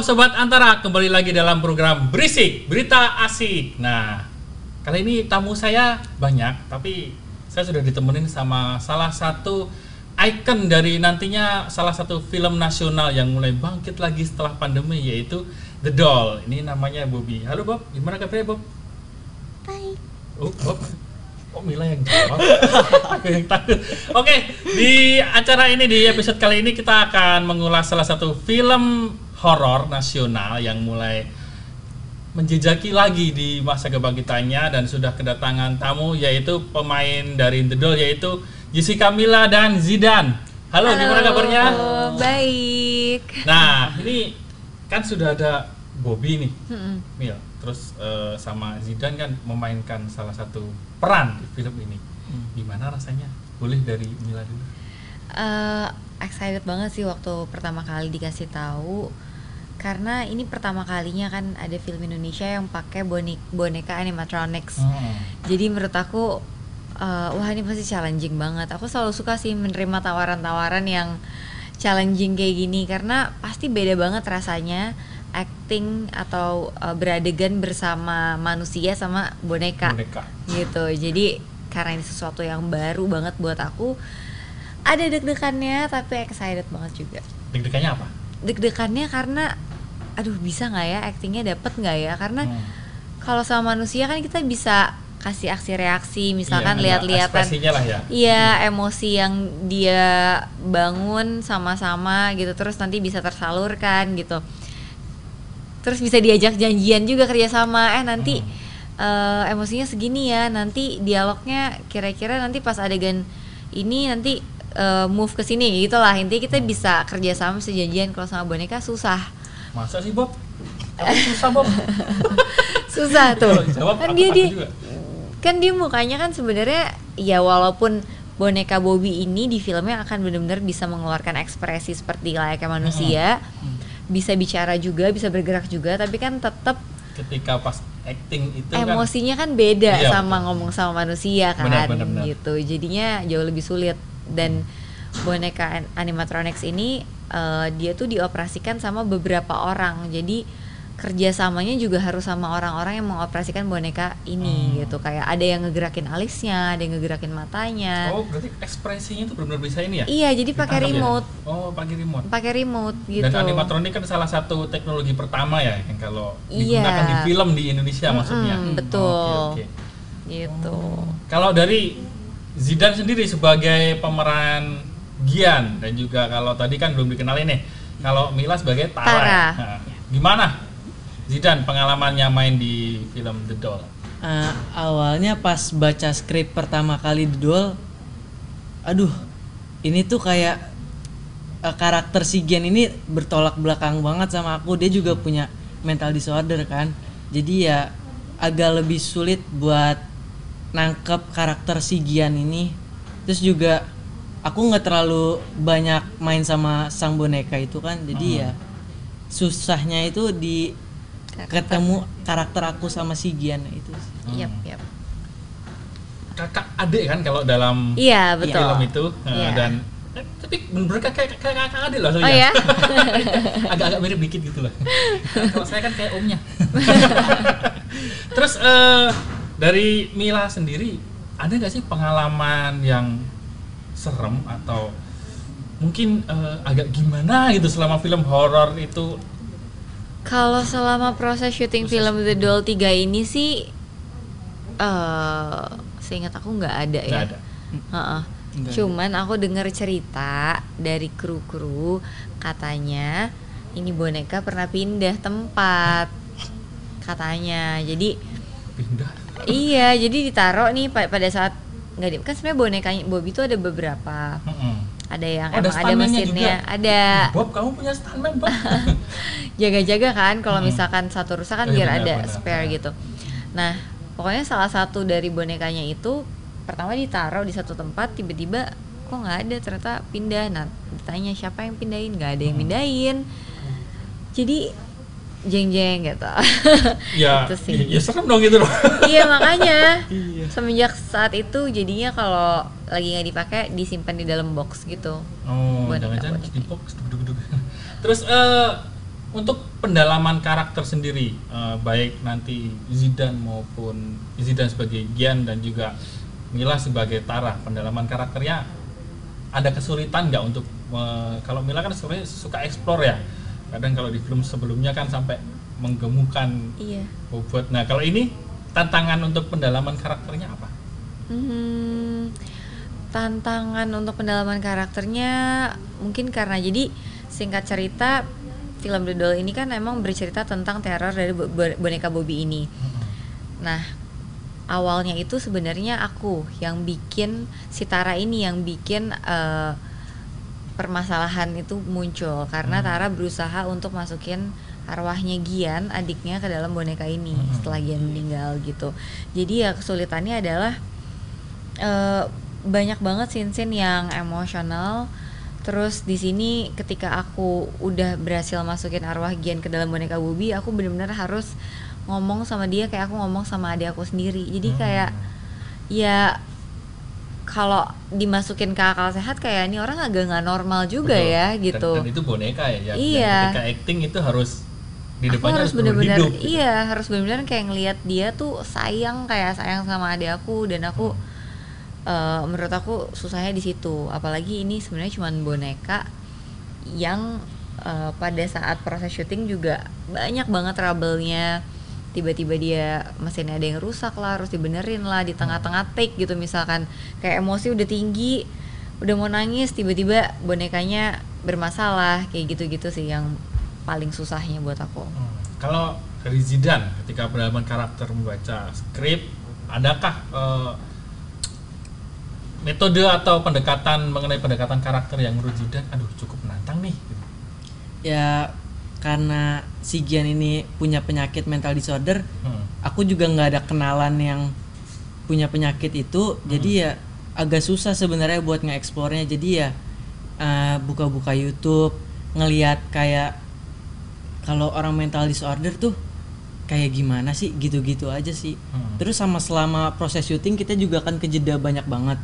Halo Sobat Antara, kembali lagi dalam program Berisik, Berita Asik. Nah, kali ini tamu saya banyak, tapi saya sudah ditemenin sama salah satu ikon dari nantinya salah satu film nasional yang mulai bangkit lagi setelah pandemi, yaitu The Doll. Ini namanya Bobby. Halo Bob, gimana kabarnya Bob? Baik. Oh, Bob. Oh, Mila yang jawab. Aku yang takut. Oke, di acara ini di episode kali ini kita akan mengulas salah satu film horor nasional yang mulai menjejaki lagi di masa kebangkitannya dan sudah kedatangan tamu yaitu pemain dari The Doll yaitu Jessica Mila dan Zidan. Halo, gimana kabarnya? Baik. Nah, ini kan sudah ada Bobby nih, Mm-mm. Mil. Terus eh, sama Zidan kan memainkan salah satu peran di film ini. Gimana rasanya? Boleh dari Mila dulu. Eh, excited banget sih waktu pertama kali dikasih tahu karena ini pertama kalinya kan ada film Indonesia yang pakai bonik boneka animatronics. Hmm. Jadi menurut aku eh, wah ini pasti challenging banget. Aku selalu suka sih menerima tawaran-tawaran yang challenging kayak gini karena pasti beda banget rasanya acting atau eh, beradegan bersama manusia sama boneka. Boneka. gitu jadi karena ini sesuatu yang baru banget buat aku ada deg-degannya tapi excited banget juga Deg-degannya apa? deg-degannya karena aduh bisa nggak ya actingnya dapet nggak ya karena Hmm. kalau sama manusia kan kita bisa kasih aksi reaksi misalkan Iya, lihat-lihatan ya. Iya, emosi yang dia bangun sama-sama gitu terus nanti bisa tersalurkan gitu. Terus bisa diajak janjian juga kerjasama. Eh nanti eh, emosinya segini ya, nanti dialognya kira-kira nanti pas adegan ini nanti eh, move ke sini gitulah. Intinya kita bisa kerjasama, bisa janjian. Kalau sama boneka susah, Masa sih Bob? Susah Bob. susah tuh. Dijawab kan dia dia juga. kan dia mukanya kan sebenarnya ya walaupun boneka Bobby ini di filmnya akan benar-benar bisa mengeluarkan ekspresi seperti layaknya manusia, Hmm. bisa bicara juga, bisa bergerak juga, tapi kan tetap Ketika pas acting itu kan emosinya kan beda Iya, sama betul. ngomong sama manusia kan, Benar, benar, benar. gitu. Jadinya jauh lebih sulit dan boneka an- animatronics ini eh, dia tuh dioperasikan sama beberapa orang, jadi kerjasamanya juga harus sama orang-orang yang mengoperasikan boneka ini Hmm. gitu kayak ada yang ngegerakin alisnya ada yang ngegerakin matanya Oh, berarti ekspresinya itu benar-benar bisa ini ya? iya jadi pakai ya? remote Oh, pakai remote. pakai remote gitu Dan animatronik kan salah satu teknologi pertama ya yang kalau Iya. digunakan di film di Indonesia Mm-mm, maksudnya. betul. Oke, oke. gitu Kalau dari Zidan sendiri sebagai pemeran Gian dan juga kalau tadi kan belum dikenalin nih. Kalau Mila sebagai Tara. Tara. Nah, gimana Zidan pengalamannya main di film The Doll? Eh, awalnya pas baca skrip pertama kali The Doll, aduh, ini tuh kayak eh, karakter si Gen ini bertolak belakang banget sama aku. Dia juga punya mental disorder kan, jadi ya agak lebih sulit buat nangkep karakter si Gian ini. Terus juga aku nggak terlalu banyak main sama sang boneka itu kan, jadi Hmm. ya susahnya itu di ketemu karakter aku sama si Gian itu sih. Yap, yap. Kakak adik kan kalau dalam Iya, betul. film itu eh, Iya. dan eh, tapi bener-bener kayak kayak kakak adik loh Oh soalnya. ya? Agak-agak mirip dikit gitu loh. kalau saya kan kayak omnya. Terus eh, dari Mila sendiri ada nggak sih pengalaman yang serem atau mungkin eh, agak gimana gitu selama film horor itu Kalau selama proses syuting Proses film The Doll 3 ini sih eh seingat aku nggak ada ya. ada. Heeh. Nggak Cuman aku dengar cerita dari kru-kru katanya ini boneka pernah pindah tempat katanya. Jadi Pindah. iya, jadi ditaruh nih pa- pada saat nggak di kan sebenarnya bonekanya Bobby itu ada beberapa. Mm-mm. Ada yang Oh, ada emang ada mesinnya, juga? ada Bob kamu punya stuntman Bob. jaga-jaga kan kalau Hmm. misalkan satu rusak kan iya, biar ada benar, spare gitu. Nah, pokoknya salah satu dari bonekanya itu pertama ditaruh di satu tempat tiba-tiba kok nggak ada ternyata pindah. Nah, ditanya siapa yang pindahin? nggak ada yang Hmm. pindahin. Jadi jeng-jeng gitu. ya, Itu sih. ya serem dong gitu loh. iya makanya Iya. semenjak saat itu jadinya kalau lagi nggak dipakai disimpan di dalam box gitu. Oh, jangan-jangan di box duduk-duduk. Terus eh untuk pendalaman karakter sendiri eh, baik nanti Zidane maupun Zidane sebagai Gian dan juga Mila sebagai Tara pendalaman karakternya ada kesulitan nggak untuk eh, kalau Mila kan sebenarnya suka explore ya kadang kalau di film sebelumnya kan sampai menggemukan Iya. bobot nah kalau ini tantangan untuk pendalaman karakternya apa Hmm, tantangan untuk pendalaman karakternya mungkin karena jadi singkat cerita film The Doll ini kan emang bercerita tentang teror dari bo- bo- boneka Bobby ini. Nah, awalnya itu sebenarnya aku yang bikin si Tara ini yang bikin eh, permasalahan itu muncul karena Hmm. Tara berusaha untuk masukin arwahnya Gian adiknya ke dalam boneka ini Hmm. setelah Gian meninggal gitu. Jadi ya kesulitannya adalah eh, banyak banget scene-scene yang emosional. Terus di sini ketika aku udah berhasil masukin arwah Gian ke dalam boneka Bobby, aku benar-benar harus ngomong sama dia kayak aku ngomong sama adik aku sendiri. Jadi Hmm. kayak ya kalau dimasukin ke akal sehat kayak ini orang agak nggak normal juga Betul. ya Dan- gitu. dan, itu boneka ya yang, Iya. yang ketika acting itu harus di aku depannya harus hidup gitu. iya harus bener-bener kayak ngelihat dia tuh sayang kayak sayang sama adik aku dan aku eh, menurut aku susahnya di situ apalagi ini sebenarnya cuma boneka yang eh, pada saat proses syuting juga banyak banget trouble-nya tiba-tiba dia mesinnya ada yang rusak lah harus dibenerin lah di tengah-tengah take gitu misalkan kayak emosi udah tinggi udah mau nangis tiba-tiba bonekanya bermasalah kayak gitu-gitu sih yang paling susahnya buat aku Hmm. Kalau dari Zidane ketika pendalaman karakter membaca skrip, adakah eh, metode atau pendekatan mengenai pendekatan karakter yang menurut Zidane, aduh cukup menantang nih. gitu. ya karena si Gian ini punya penyakit mental disorder Hmm. aku juga nggak ada kenalan yang punya penyakit itu jadi ya agak susah sebenarnya buat nge-explore-nya jadi ya eh, buka-buka YouTube ngelihat kayak kalau orang mental disorder tuh kayak gimana sih gitu-gitu aja sih Hmm. terus sama selama proses syuting kita juga kan kejeda banyak banget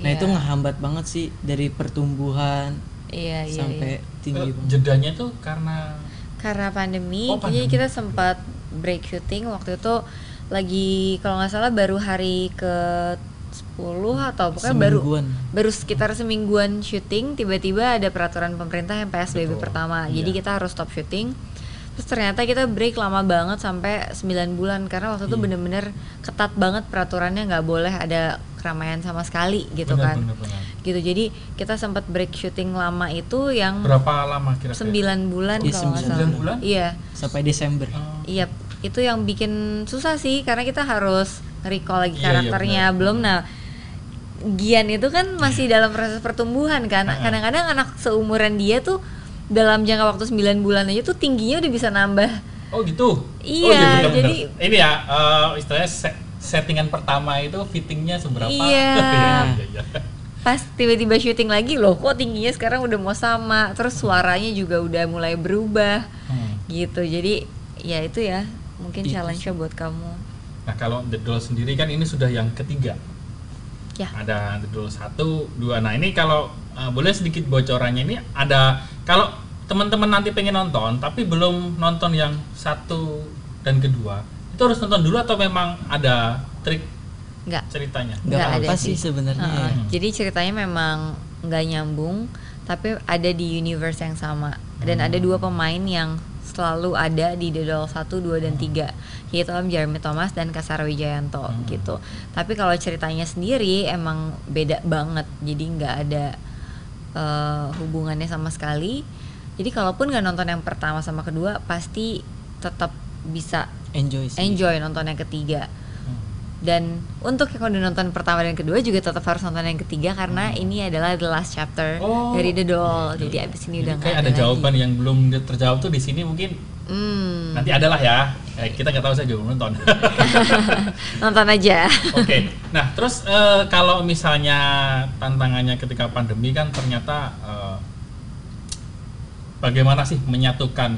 nah Iya. itu ngehambat banget sih dari pertumbuhan iya iya, sampai iya. tinggi banget jedanya tuh karena karena pandemi, Oh, jadi pandemi. kita sempat break syuting waktu itu lagi kalau nggak salah baru hari ke 10 atau pokoknya baru Semingguan. baru sekitar semingguan syuting tiba-tiba ada peraturan pemerintah yang PSBB Betul, pertama iya. jadi kita harus stop syuting terus ternyata kita break lama banget sampai 9 bulan karena waktu itu Iya. bener-bener ketat banget peraturannya nggak boleh ada keramaian sama sekali gitu benar, kan benar, benar. Gitu jadi kita sempat break syuting lama itu yang Berapa lama kira-kira? 9 bulan Iya, kalau nggak sembilan salah bulan? iya sampai Desember Oh, Iya, itu yang bikin susah sih karena kita harus recall lagi Iya, iya, karakternya benar. belum nah Gian itu kan masih dalam proses pertumbuhan kan. Kadang-kadang anak seumuran dia tuh dalam jangka waktu 9 bulan aja tuh tingginya udah bisa nambah. Oh gitu. Iya, oh, benar, jadi- benar. ini ya eh, istilahnya se- settingan pertama itu fittingnya seberapa? Iya. iya, iya. Pas tiba-tiba syuting lagi loh, kok tingginya sekarang udah mau sama. Terus suaranya juga udah mulai berubah Hmm. gitu. Jadi ya itu ya, mungkin Itu challenge buat kamu. Nah kalau The Doll sendiri kan ini sudah yang ketiga. Ya. Ada The Doll satu, dua. Nah ini kalau uh, boleh sedikit bocorannya ini ada kalau teman-teman nanti pengen nonton tapi belum nonton yang satu dan kedua itu harus nonton dulu atau memang ada trik Enggak. ceritanya? nggak Nggak ada apa sih. sih sebenarnya Heeh. ya. Jadi ceritanya memang nggak nyambung, tapi ada di universe yang sama. Dan ada dua pemain yang selalu ada di The Doll 1, 2, dan 3 yaitu Om Jeremy Thomas dan Kasar Wijayanto Hmm. gitu. Tapi kalau ceritanya sendiri emang beda banget, jadi nggak ada eh, hubungannya sama sekali. Jadi kalaupun nggak nonton yang pertama sama kedua, pasti tetap bisa enjoy sih enjoy nonton yang ketiga Hmm. Dan untuk yang udah nonton pertama dan kedua juga tetap harus nonton yang ketiga karena ini adalah the last chapter Hmm. Oh. dari The Doll jadi abis ini udah kayak ada lagi. jawaban yang belum terjawab tuh di sini mungkin hmm, nanti adalah ya. Eh, kita nggak tahu saya juga nonton. nonton aja Oke, nah terus eh, kalau misalnya tantangannya ketika pandemi kan ternyata eh, bagaimana sih menyatukan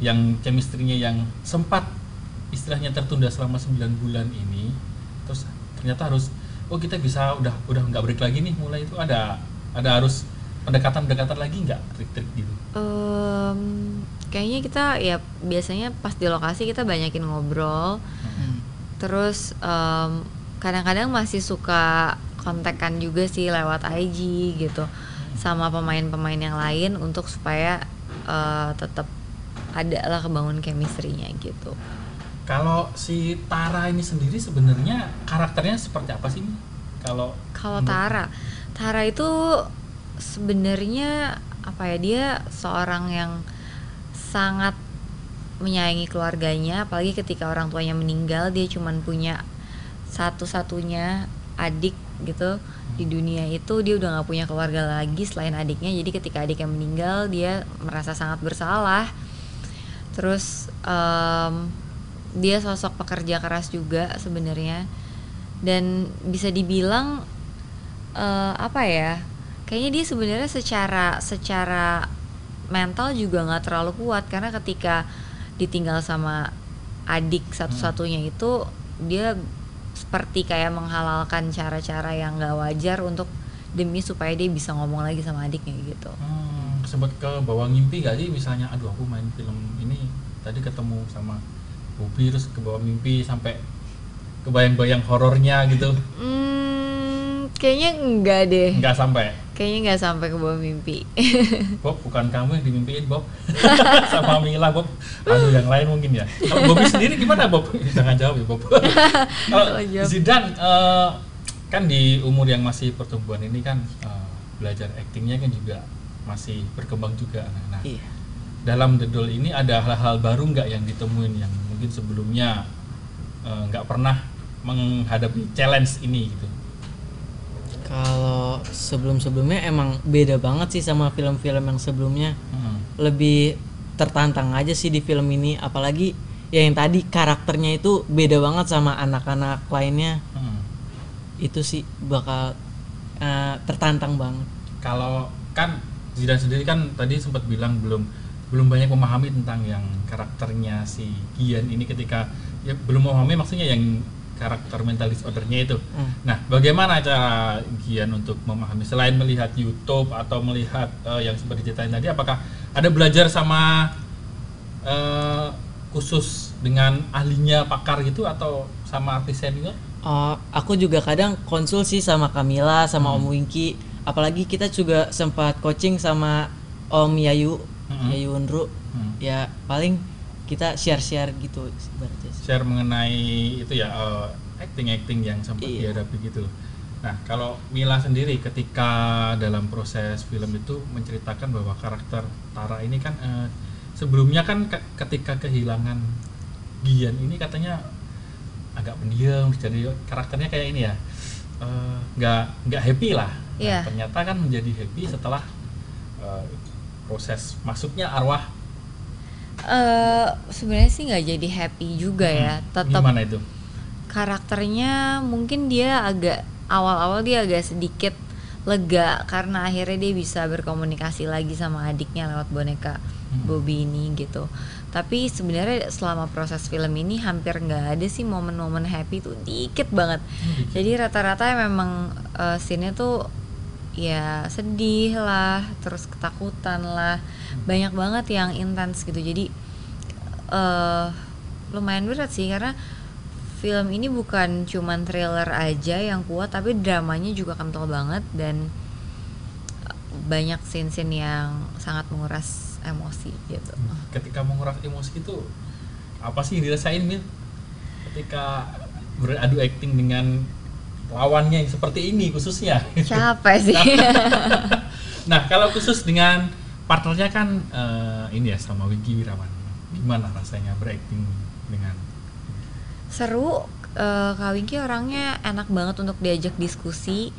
yang chemistry-nya yang sempat istilahnya tertunda selama 9 bulan ini, terus ternyata harus oh kita bisa udah udah nggak break lagi nih mulai itu ada ada harus pendekatan-pendekatan lagi nggak trik-trik gitu? Em, kayaknya kita ya biasanya pas di lokasi kita banyakin ngobrol Hmm. terus em, kadang-kadang masih suka kontekan juga sih lewat IG gitu sama pemain-pemain yang lain untuk supaya eh, tetap ada lah kebangun chemistry-nya gitu Kalau si Tara ini sendiri sebenarnya karakternya seperti apa sih? Kalau Kalau Tara, Tara itu sebenarnya apa ya dia seorang yang sangat menyayangi keluarganya, apalagi ketika orang tuanya meninggal dia cuman punya satu-satunya adik gitu di dunia itu dia udah nggak punya keluarga lagi selain adiknya. Jadi ketika adiknya meninggal dia merasa sangat bersalah. Terus em, dia sosok pekerja keras juga sebenarnya. Dan bisa dibilang eh, apa ya kayaknya dia sebenarnya secara secara mental juga nggak terlalu kuat. Karena ketika ditinggal sama adik satu-satunya itu dia seperti kayak menghalalkan cara-cara yang nggak wajar untuk demi supaya dia bisa ngomong lagi sama adiknya gitu. Hmm, sempat ke bawah mimpi gak sih? Misalnya aduh aku main film ini tadi ketemu sama Bobby terus ke bawah mimpi sampai kebayang-bayang horornya gitu. Hmm, kayaknya enggak deh. Nggak sampai? Kayaknya nggak sampai ke bawah mimpi. Bob bukan kamu yang dimimpiin Bob. Sama Mila Bob. Aduh yang lain mungkin ya. Kalau Bobby sendiri gimana Bob? Jangan jawab ya Bob. Kalau. Zidan eh, kan di umur yang masih pertumbuhan ini kan eh, belajar aktingnya kan juga masih berkembang juga. Nah, nah, Iya. dalam The Doll ini ada hal-hal baru nggak yang ditemuin yang mungkin sebelumnya eh, nggak pernah menghadapi challenge ini gitu Kalau sebelum-sebelumnya emang beda banget sih sama film-film yang sebelumnya. Hmm. Lebih tertantang aja sih di film ini, apalagi ya yang tadi karakternya itu beda banget sama anak-anak lainnya. Hmm. Itu sih bakal eh, tertantang banget. kalau kan Zidan sendiri kan tadi sempat bilang belum belum banyak memahami tentang yang karakternya si Gian ini ketika ya belum memahami maksudnya yang karakter mental disordernya itu. Hmm. Nah, bagaimana cara Gian untuk memahami selain melihat YouTube atau melihat eh, yang seperti diceritain tadi apakah ada belajar sama eh, khusus dengan ahlinya pakar gitu atau sama artis senior? Oh, aku juga kadang konsul sih sama Kamila, sama Hmm. Om Wingki. Apalagi kita juga sempat coaching sama Om Yayu, Hmm. Yayu Unru. Hmm. Ya paling kita share-share gitu ibaratnya share mengenai itu ya acting acting yang sempat Iya. dihadapi gitu loh. Nah kalau Mila sendiri ketika dalam proses film itu menceritakan bahwa karakter Tara ini kan eh, sebelumnya kan ke- ketika kehilangan Gian ini katanya agak pendiam jadi karakternya kayak ini ya eh, nggak nggak happy lah. Nah, Iya. ternyata kan menjadi happy setelah eh, proses masuknya arwah. eh sebenarnya sih nggak jadi happy juga ya Hmm, tetap Gimana itu? karakternya mungkin dia agak awal-awal dia agak sedikit lega karena akhirnya dia bisa berkomunikasi lagi sama adiknya lewat boneka Hmm. Bobby ini gitu. Tapi sebenarnya selama proses film ini hampir nggak ada sih momen-momen happy tuh dikit banget. Jadi rata-rata memang eh, scene-nya tuh ya sedih lah, terus ketakutan lah, banyak banget yang intens gitu. Jadi eh lumayan berat sih karena film ini bukan cuman thriller aja yang kuat tapi dramanya juga kental banget dan eh, banyak scene-scene yang sangat menguras emosi gitu. ketika menguras emosi itu apa sih yang dirasain Mil ketika beradu acting dengan lawannya yang seperti ini khususnya Capek sih. nah kalau khusus dengan partnernya kan eh, ini ya sama Wiki Wirawan gimana rasanya berakting dengan Seru eh, Kak Wingky orangnya enak banget untuk diajak diskusi.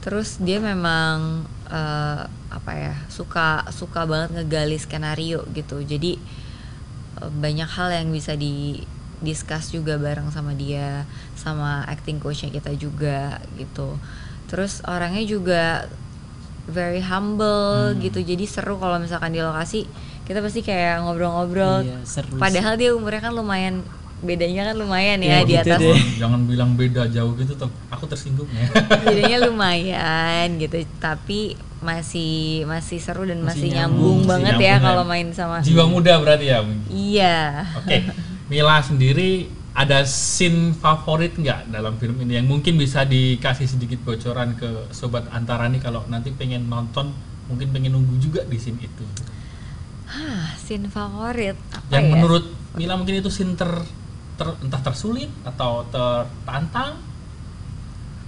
Terus dia memang eh, apa ya suka suka banget ngegali skenario gitu. Jadi banyak hal yang bisa di discuss juga bareng sama dia, sama acting coachnya kita juga gitu. Terus orangnya juga very humble Hmm. gitu. Jadi seru kalau misalkan di lokasi kita pasti kayak ngobrol-ngobrol. Iya, seru. Padahal dia umurnya kan lumayan bedanya kan lumayan ya Iya, di atas deh. jangan, bilang beda jauh gitu aku tersinggung ya bedanya lumayan gitu tapi masih masih seru dan masih, Masih nyambung, nyambung, banget masih ya nyambung kalau ya. main sama Jiwa muda berarti ya. iya Oke, Mila sendiri ada scene favorit nggak dalam film ini yang mungkin bisa dikasih sedikit bocoran ke sobat antara nih kalau nanti pengen nonton mungkin pengen nunggu juga di scene itu. Hah, scene favorit apa yang ya? menurut Mila mungkin itu scene ter, ter- entah tersulit atau tertantang.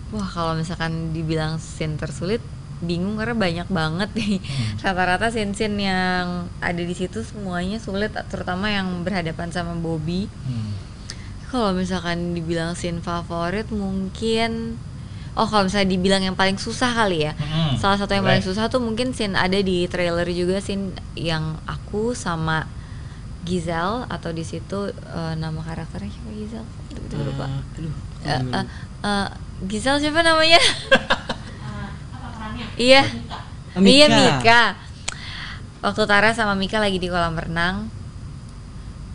Wah kalau misalkan dibilang scene tersulit bingung karena banyak banget nih Hmm. rata-rata scene-scene yang ada di situ semuanya sulit terutama yang berhadapan sama Bobby Hmm. kalau misalkan dibilang scene favorit mungkin oh kalau misalnya dibilang yang paling susah kali ya Hmm, salah satu yang paling susah tuh mungkin scene ada di trailer juga scene yang aku sama Giselle atau di situ eh, nama karakternya siapa Giselle? Tiba-tiba lupa. Ah, aduh, Eh, eh, eh, Giselle siapa namanya? Iya. Ah, Mika. Iya Mika. Waktu Tara sama Mika lagi di kolam renang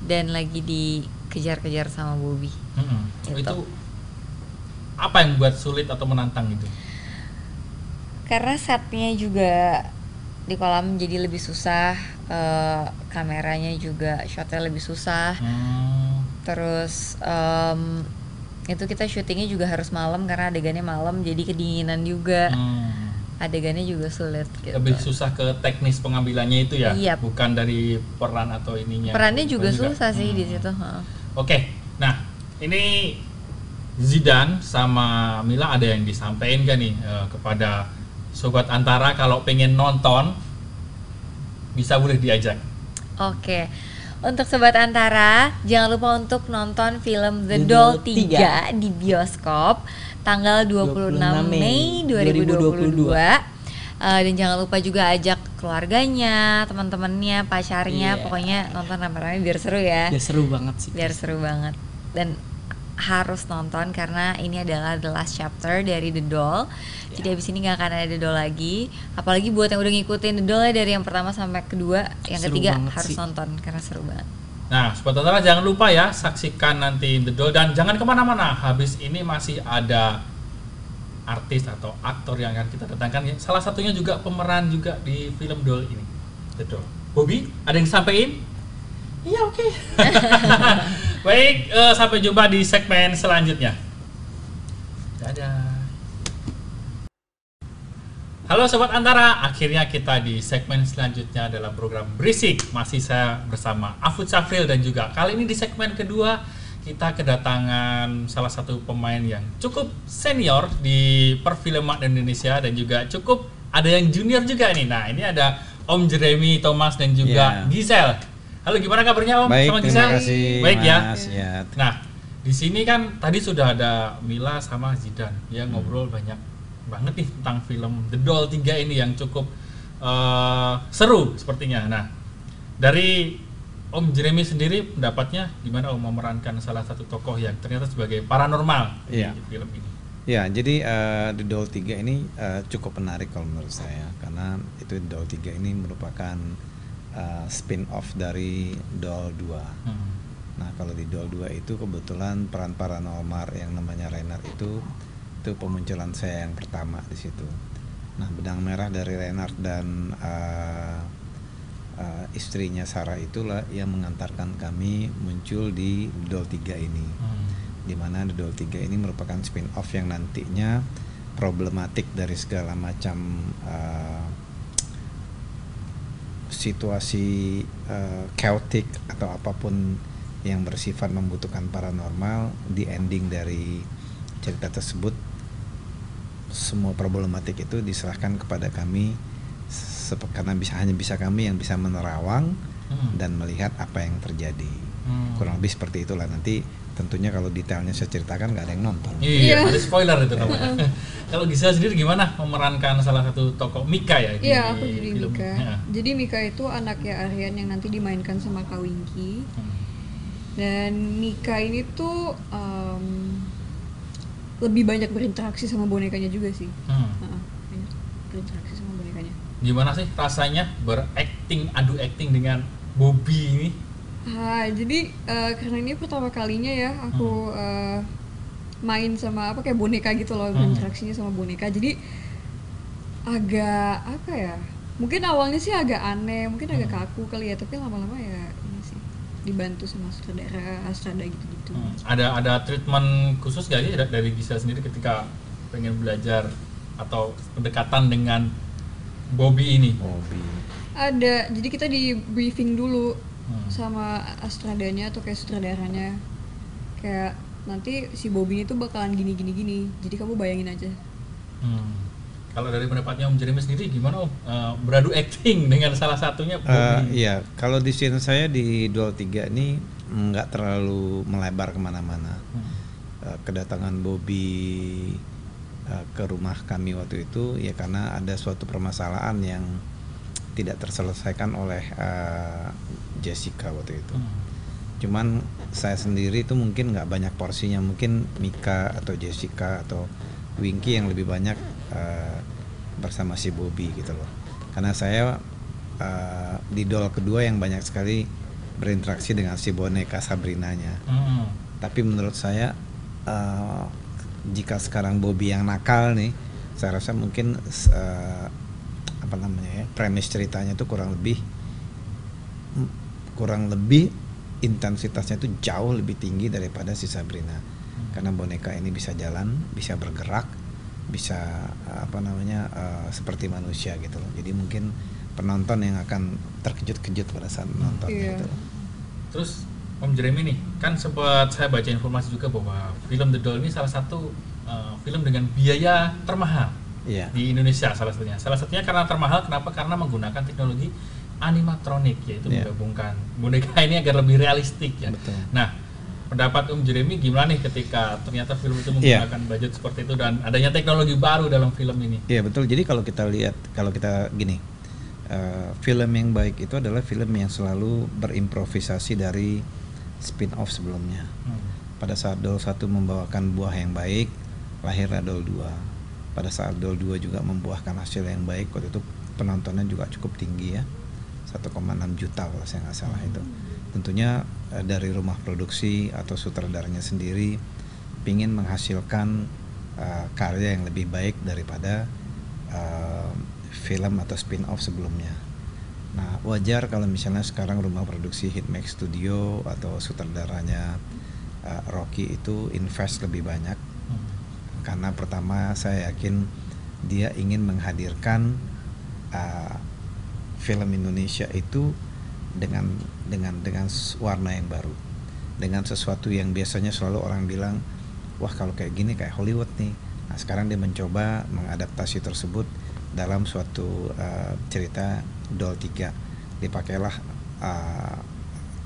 dan lagi dikejar-kejar sama Bobby. Hmm. Gitu. Itu apa yang buat sulit atau menantang itu? Karena setnya juga di kolam jadi lebih susah, eh, kameranya juga shotnya lebih susah. Hmm. Terus em, itu kita syutingnya juga harus malam karena adegannya malam jadi kedinginan juga. Hmm. Adegannya juga sulit gitu. Lebih susah ke teknis pengambilannya itu ya, Iya. bukan dari peran atau ininya. Perannya juga Peran susah sih di Hmm. situ. heeh. Oke, nah ini Zidan sama Mila ada yang disampaikan gak nih eh, kepada sobat antara kalau pengen nonton bisa boleh diajak. Oke. Untuk sobat antara, jangan lupa untuk nonton film The The Doll Doll 3 di bioskop tanggal 26 Mei 2022. Eh, dan jangan lupa juga ajak keluarganya, teman-temannya, pacarnya, Iya. pokoknya nonton rame-rame biar seru ya. Ya seru banget sih. Biar seru banget. Dan harus nonton karena ini adalah the last chapter dari The Doll. Jadi abis ini nggak akan ada The Doll lagi. Apalagi buat yang udah ngikutin The Doll ya dari yang pertama sampai kedua, yang Seru ketiga harus sih. nonton karena seru banget. Nah, sobat antara jangan lupa ya saksikan nanti The Doll dan jangan ke mana-mana. Habis ini masih ada artis atau aktor yang akan kita datangkan. Salah satunya juga pemeran juga di film Doll ini. The Doll. Bobby, ada yang sampaikan? Iya oke. Baik, eh, sampai jumpa di segmen selanjutnya. Dadah. Halo Sobat Antara, akhirnya kita di segmen selanjutnya dalam program Berisik Masih saya bersama Afud Safril dan juga kali ini di segmen kedua Kita kedatangan salah satu pemain yang cukup senior di perfilman Indonesia Dan juga cukup ada yang junior juga nih Nah ini ada Om Jeremy Thomas dan juga Ya. Giselle Halo gimana kabarnya Om Baik, sama terima Giselle? kasih Baik ya Mas. ya. Nah, di sini kan tadi sudah ada Mila sama Zidan ya ngobrol banyak banget nih tentang film The Doll 3 ini yang cukup eh, seru sepertinya. Nah, dari Om Jeremy sendiri pendapatnya gimana Om memerankan salah satu tokoh yang ternyata sebagai paranormal Iya. di film ini? Ya, jadi eh, The Doll 3 ini eh, cukup menarik kalau menurut saya karena itu The Doll 3 ini merupakan eh, spin-off dari Doll 2. Hmm. Nah, kalau di Doll 2 itu kebetulan peran paranormal yang namanya Renard itu itu pemunculan saya yang pertama di situ. Nah, benang merah dari Renard dan eh, eh, istrinya Sarah itulah yang mengantarkan kami muncul di Doll 3 ini. Hmm. di mana The Doll 3 ini merupakan spin-off yang nantinya problematik dari segala macam uh, situasi uh, chaotic atau apa pun yang bersifat membutuhkan paranormal di ending dari cerita tersebut semua problematik itu diserahkan kepada kami karena bisa hanya bisa kami yang bisa menerawang Hmm. dan melihat apa yang terjadi Hmm. kurang lebih seperti itulah nanti tentunya kalau detailnya saya ceritakan nggak ada yang nonton Iya, ada spoiler itu namanya. Kalau Giselle sendiri gimana memerankan salah satu tokoh Mika ya Iya, aku jadi film? Mika. Ya. Jadi Mika itu anaknya Aryan yang nanti dimainkan sama Kak Winky. Hmm. Dan Mika ini tuh em, lebih banyak berinteraksi sama bonekanya juga sih. Hmm. Banyak berinteraksi sama bonekanya. Gimana sih rasanya berakting adu acting dengan Bobby ini? Ah, jadi eh, karena ini pertama kalinya ya aku eh, main sama apa kayak boneka gitu loh, Hmm. berinteraksinya sama boneka. Jadi agak apa ya mungkin awalnya sih agak aneh mungkin agak kaku kali ya tapi lama-lama ya dibantu sama sutradara Astrada gitu-gitu. Hmm, Ada ada treatment khusus gak sih da- dari Gisel sendiri ketika pengen belajar atau pendekatan dengan Bobby ini? hobi ada. Jadi kita di briefing dulu Hmm. sama Astradanya atau kayak sutradaranya. Kayak nanti si Bobby itu bakalan gini gini gini jadi kamu bayangin aja. Hmm. Kalau dari pendapatnya Om Jeremy sendiri gimana Om Eh, beradu acting dengan salah satunya Bobby? iya, kalau di scene saya di Duel 3 ini nggak terlalu melebar ke mana-mana. Hmm. Eh, kedatangan Bobby eh, ke rumah kami waktu itu ya karena ada suatu permasalahan yang tidak terselesaikan oleh eh, Jessica waktu itu. Hmm. Cuman saya sendiri itu mungkin nggak banyak porsinya, mungkin Mika atau Jessica atau Winky yang lebih banyak eh, bersama si Bobby gitu loh. Karena saya eh, di doll kedua yang banyak sekali berinteraksi dengan si boneka Sabrinanya. Hmm. Tapi menurut saya eh, jika sekarang Bobby yang nakal nih, saya rasa mungkin eh, apa namanya ya, premis ceritanya itu kurang lebih kurang lebih intensitasnya itu jauh lebih tinggi daripada si Sabrina. Karena boneka ini bisa jalan, bisa bergerak, bisa apa namanya eh, seperti manusia gitu loh. Jadi mungkin penonton yang akan terkejut-kejut pada saat menonton Iya. gitu. Terus Om Jeremy nih, kan sempat saya baca informasi juga bahwa film The Doll ini salah satu uh, film dengan biaya termahal Iya. di Indonesia salah satunya. Salah satunya karena termahal kenapa? Karena menggunakan teknologi animatronik yaitu Iya. menggabungkan boneka ini agar lebih realistik ya. Betul. Nah, pendapat Om Jeremy gimana nih ketika ternyata film itu Iya. menggunakan budget seperti itu dan adanya teknologi baru dalam film ini? Iya betul. Jadi kalau kita lihat, kalau kita gini, eh, film yang baik itu adalah film yang selalu berimprovisasi dari spin-off sebelumnya. Hmm. Pada saat Doll 1 membawakan buah yang baik, lahirlah Doll 2. Pada saat Doll 2 juga membuahkan hasil yang baik, waktu itu penontonnya juga cukup tinggi ya. 1,6 juta kalau saya nggak salah itu. Tentunya dari rumah produksi atau sutradaranya sendiri ingin menghasilkan eh, karya yang lebih baik daripada eh, film atau spin-off sebelumnya. Nah, wajar kalau misalnya sekarang rumah produksi Hitmax Studio atau sutradaranya uh, Rocky itu invest lebih banyak Hmm. karena pertama saya yakin dia ingin menghadirkan uh, film Indonesia itu dengan dengan dengan warna yang baru, dengan sesuatu yang biasanya selalu orang bilang, wah kalau kayak gini kayak Hollywood nih. Nah sekarang dia mencoba mengadaptasi tersebut dalam suatu uh, cerita Doll 3 dipakailah uh,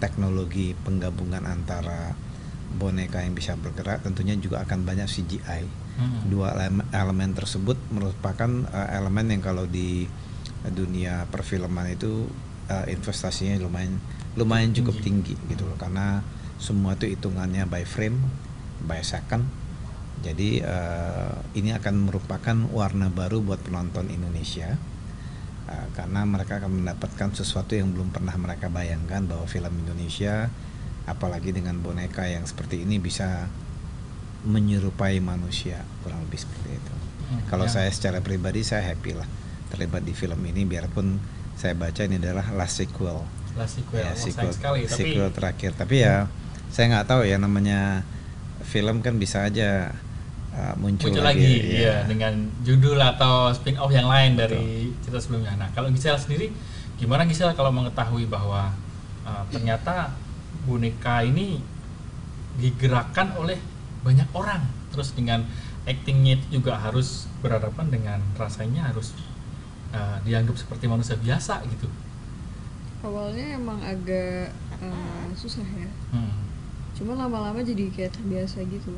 teknologi penggabungan antara boneka yang bisa bergerak tentunya juga akan banyak CGI Hmm. dua elemen, elemen tersebut merupakan uh, elemen yang kalau di dunia perfilman itu uh, investasinya lumayan lumayan cukup tinggi gitu loh karena semua itu hitungannya by frame by second jadi uh, ini akan merupakan warna baru buat penonton Indonesia Uh, karena mereka akan mendapatkan sesuatu yang belum pernah mereka bayangkan bahwa film Indonesia apalagi dengan boneka yang seperti ini bisa menyerupai manusia kurang lebih seperti itu. Hmm, Kalau ya. saya secara pribadi saya happy lah terlibat di film ini biarpun saya baca ini adalah last sequel. Lah sequel, Ya, sayang sekali tapi sequel terakhir. Tapi ya saya nggak tahu ya namanya film kan bisa aja uh, muncul, muncul lagi, ya. ya dengan judul atau spin off yang lain dari cerita sebelumnya. Nah, kalau Gisel sendiri gimana Gisel kalau mengetahui bahwa uh, ternyata boneka ini digerakkan oleh banyak orang, terus dengan actingnya itu juga harus berhadapan dengan rasanya harus uh, dianggap seperti manusia biasa gitu. awalnya emang agak eh, susah ya Hmm. cuma lama-lama jadi kayak terbiasa gitu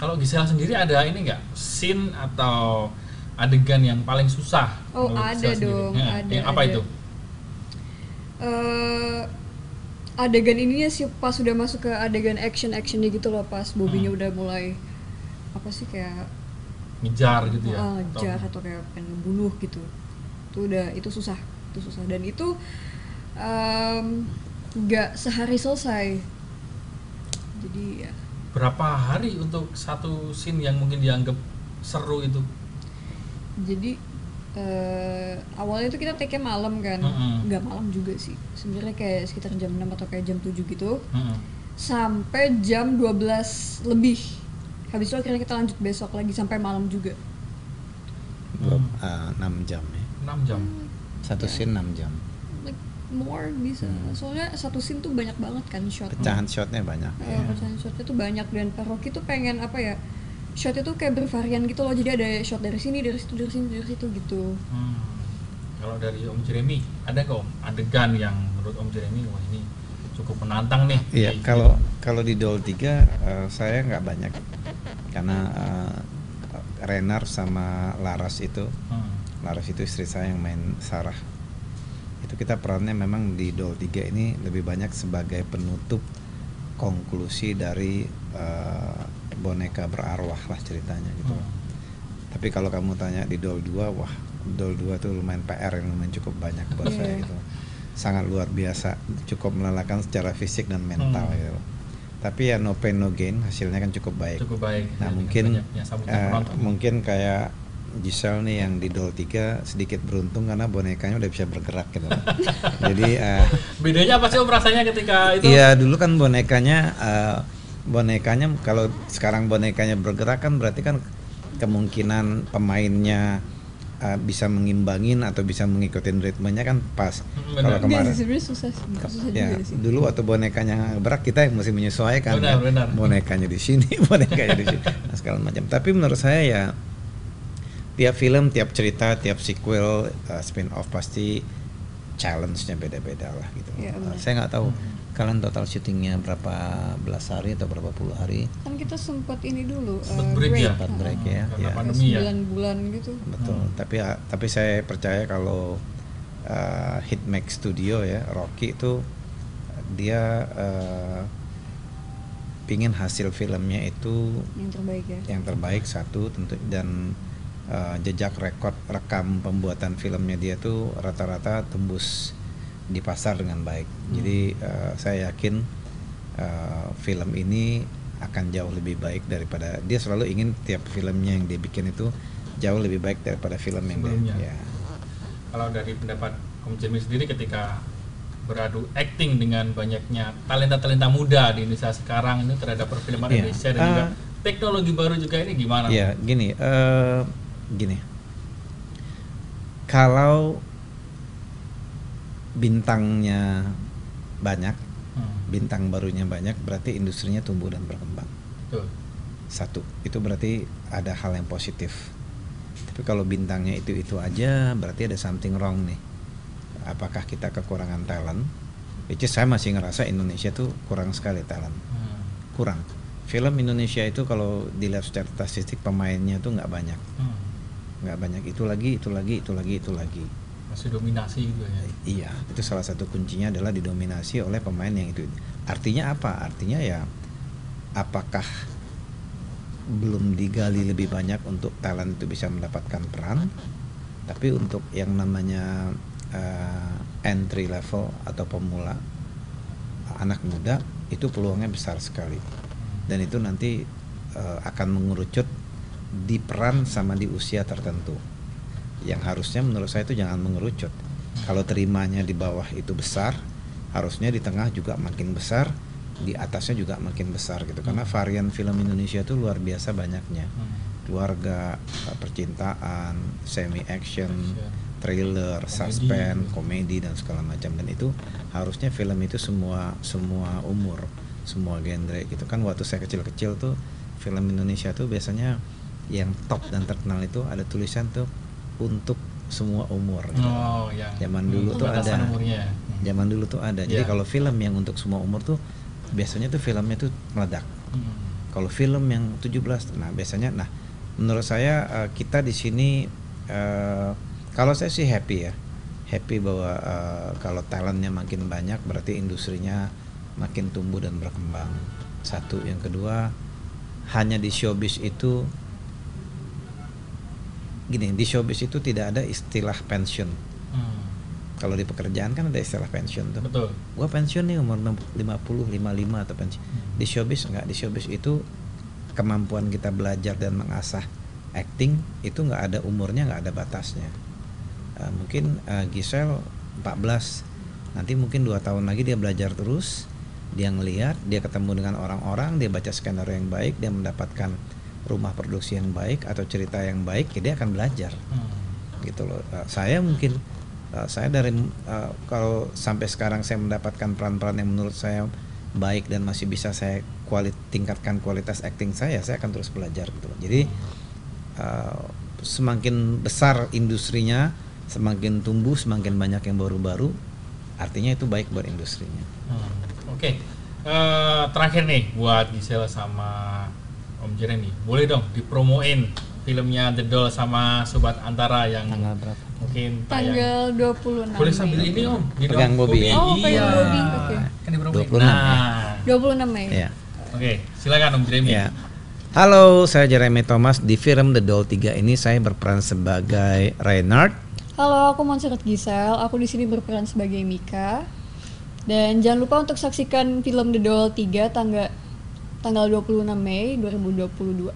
Kalau Gisel sendiri ada ini nggak scene atau adegan yang paling susah? Oh, ada Gisel sendiri? dong, Ya, ada, yang apa ada. itu? eh adegan ininya sih pas udah masuk ke adegan action actionnya gitu loh pas Bobinya Hmm. udah mulai apa sih kayak Ngejar gitu ya? ah, Atau- jar atau kayak pengen bunuh gitu. Itu udah itu susah itu susah. Dan itu nggak sehari selesai. Jadi ya. Berapa hari untuk satu scene yang mungkin dianggap seru itu? jadi eh, awalnya itu kita take malam kan. Nggak malam juga sih. Sebenarnya kayak sekitar jam 6 atau kayak jam 7 gitu. Mm-mm. sampai jam 12 lebih habis itu akhirnya kita lanjut besok lagi sampai malam juga Hmm. eh, enam jam ya 6 jam. satu Ya. scene 6 jam like more bisa Hmm. soalnya satu scene tuh banyak banget kan shot pecahan shotnya banyak Eh, pecahan shotnya tuh banyak dan Pak Rocky tuh pengen apa ya shot itu kayak bervarian gitu loh jadi ada shot dari sini dari situ dari sini dari situ gitu Hmm. Kalau dari Om Jeremy, ada Om adegan yang menurut Om Jeremy wah ini cukup menantang nih? Iya, kalau kalau di Doll 3 eh, saya nggak banyak karena eh, Renar sama Laras itu, Hmm. Laras itu istri saya yang main Sarah. Itu kita perannya memang di Doll 3 ini lebih banyak sebagai penutup konklusi dari eh, boneka berarwah lah ceritanya gitu. Hmm. Tapi kalau kamu tanya di Doll 2, wah Doll 2 tuh lumayan PR yang lumayan cukup banyak buat Iya. saya gitu. Sangat luar biasa, cukup melelahkan secara fisik dan mental Hmm. gitu. Tapi ya no pain no gain, hasilnya kan cukup baik. Cukup baik. Nah, Dan mungkin banyaknya penonton. mungkin kayak Giselle nih yang di Doll 3 sedikit beruntung karena bonekanya udah bisa bergerak gitu. Jadi eh, Bedanya apa sih Om rasanya ketika itu? Iya dulu kan bonekanya eh, bonekanya kalau sekarang bonekanya bergerak kan berarti kan kemungkinan pemainnya eh, bisa mengimbangin atau bisa mengikuti ritmenya kan pas. Kalau kemarin. Sih sebenarnya susah susah ya juga sih. dulu waktu bonekanya berak kita yang mesti menyesuaikan Benar, kan. benar. bonekanya di sini bonekanya di sini nah, segala macam. Tapi menurut saya ya tiap film tiap cerita tiap sequel uh, spin off pasti challenge-nya beda-beda lah gitu. Iya, Uh, saya nggak tahu kalian total syutingnya berapa belas hari atau berapa puluh hari kan kita sempat ini dulu Sempat eh, break ya? Sempat break ya, Karena ya. pandemi ya. 9 bulan gitu betul Hmm. tapi uh, tapi saya percaya kalau uh, Hitmax Studio ya Rocky itu dia uh, pingin hasil filmnya itu yang terbaik ya yang terbaik satu tentu dan uh, jejak rekod rekam pembuatan filmnya dia tuh rata-rata tembus di pasar dengan baik. Jadi uh, saya yakin uh, film ini akan jauh lebih baik daripada dia selalu ingin tiap filmnya yang dia bikin itu jauh lebih baik daripada film yang Sebelumnya. dia. Ya. Kalau dari pendapat Om Jeremy sendiri ketika beradu acting dengan banyaknya talenta-talenta muda di Indonesia sekarang ini terhadap perfilman Iya. Indonesia dan juga Ah. teknologi baru juga ini gimana? Ya, gini, eh gini. Kalau bintangnya banyak, Hmm, bintang barunya banyak, berarti industrinya tumbuh dan berkembang. betul. Satu, itu berarti ada hal yang positif. Tapi kalau bintangnya itu-itu aja, berarti ada something wrong nih. Apakah kita kekurangan talent? Which is saya masih ngerasa Indonesia tuh kurang sekali talent. Hmm, Kurang. Film Indonesia itu kalau dilihat secara statistik pemainnya tuh nggak banyak. hmm. nggak banyak itu lagi itu lagi itu lagi itu lagi Masih dominasi gitu ya. iya itu salah satu kuncinya adalah didominasi oleh pemain yang itu. Artinya apa? Artinya ya apakah belum digali lebih banyak untuk talent itu bisa mendapatkan peran? Tapi untuk yang namanya eh, entry level atau pemula anak muda itu peluangnya besar sekali. Dan itu nanti eh, akan mengerucut di peran sama di usia tertentu yang harusnya menurut saya itu jangan mengerucut. Kalau terimanya di bawah itu besar harusnya di tengah juga makin besar di atasnya juga makin besar gitu. Karena varian film Indonesia itu luar biasa banyaknya. Hmm. keluarga eh, percintaan semi action. thriller Komedi. suspense komedi dan segala macam. Dan itu harusnya film itu semua semua umur semua genre gitu. Kan waktu saya kecil-kecil tuh film Indonesia tuh biasanya yang top dan terkenal itu ada tulisan tuh untuk semua umur gitu. Oh, yang Zaman dulu tuh batasan ada. umurnya. Hmm. zaman dulu tuh ada jadi Iya. kalau film yang untuk semua umur tuh biasanya tuh filmnya tuh meledak Hmm. kalau film yang 17 nah biasanya nah menurut saya eh, kita di sini eh, kalau saya sih happy ya happy bahwa eh, kalau talentnya makin banyak berarti industrinya makin tumbuh dan berkembang satu yang kedua hanya di showbiz itu gini di showbiz itu tidak ada istilah pensiun. Hmm. kalau di pekerjaan kan ada istilah pensiun tuh. Betul. gua pensiun nih umur 50 55 atau pensiun. Di showbiz enggak di showbiz itu kemampuan kita belajar dan mengasah acting itu nggak ada umurnya nggak ada batasnya. Uh, mungkin uh, Giselle 14 nanti mungkin dua tahun lagi dia belajar terus dia ngelihat dia ketemu dengan orang-orang dia baca skenario yang baik dia mendapatkan rumah produksi yang baik atau cerita yang baik ya dia akan belajar. Hmm. gitu loh. Uh, saya mungkin uh, saya dari uh, kalau sampai sekarang saya mendapatkan peran-peran yang menurut saya baik dan masih bisa saya kuali tingkatkan kualitas acting saya saya akan terus belajar gitu loh. Jadi uh, semakin besar industrinya semakin tumbuh semakin banyak yang baru-baru artinya itu baik buat industrinya. Hmm, Oke, Eh, terakhir nih buat Giselle sama Om Jeremy, boleh dong dipromoin filmnya The Doll sama Sobat Antara yang tanggal berapa mungkin tayang. Tanggal 26 Boleh sambil ini Om, Gendong Pegang Bobby ya? Oh, pegang iya. Bobby, oke. Kan dipromoin. 26 Nah, 26 Mei. ya oke, silakan Om Jeremy. Ya. Halo, saya Jeremy Thomas. Di film The Doll 3 ini saya berperan sebagai Reynard. Halo, aku Montserrat Gisel. Aku di sini berperan sebagai Mika. Dan jangan lupa untuk saksikan film The Doll 3 tanggal tanggal 26 Mei 2022.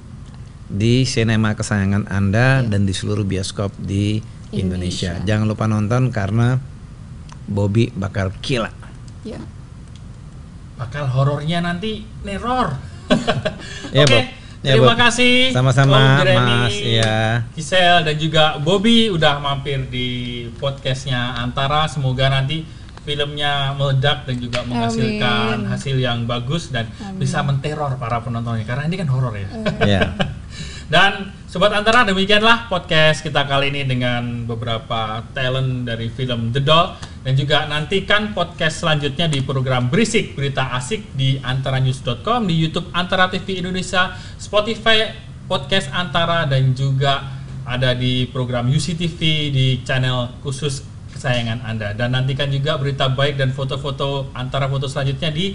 di sinema kesayangan Anda dan di seluruh bioskop di Indonesia. Indonesia. Jangan lupa nonton karena Bobby bakal gila. Ya. Bakal horornya nanti neror. Ya, Oke, Bob. Ya, terima Bob. kasih Sama-sama, Mas. Iya. Giselle dan juga Bobby udah mampir di podcastnya Antara. Semoga nanti filmnya meledak dan juga menghasilkan Amin. hasil yang bagus dan Amin. bisa menteror para penontonnya karena ini kan horor ya. Ya. Dan sobat Antara demikianlah podcast kita kali ini dengan beberapa talent dari film The Doll dan juga nantikan podcast selanjutnya di program Berisik Berita Asik di antaranews.com di YouTube Antara TV Indonesia, Spotify podcast Antara dan juga ada di program UCTV di channel khusus kesayangan Anda dan nantikan juga berita baik dan foto-foto antara foto selanjutnya di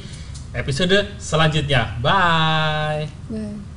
episode selanjutnya. Bye. Bye.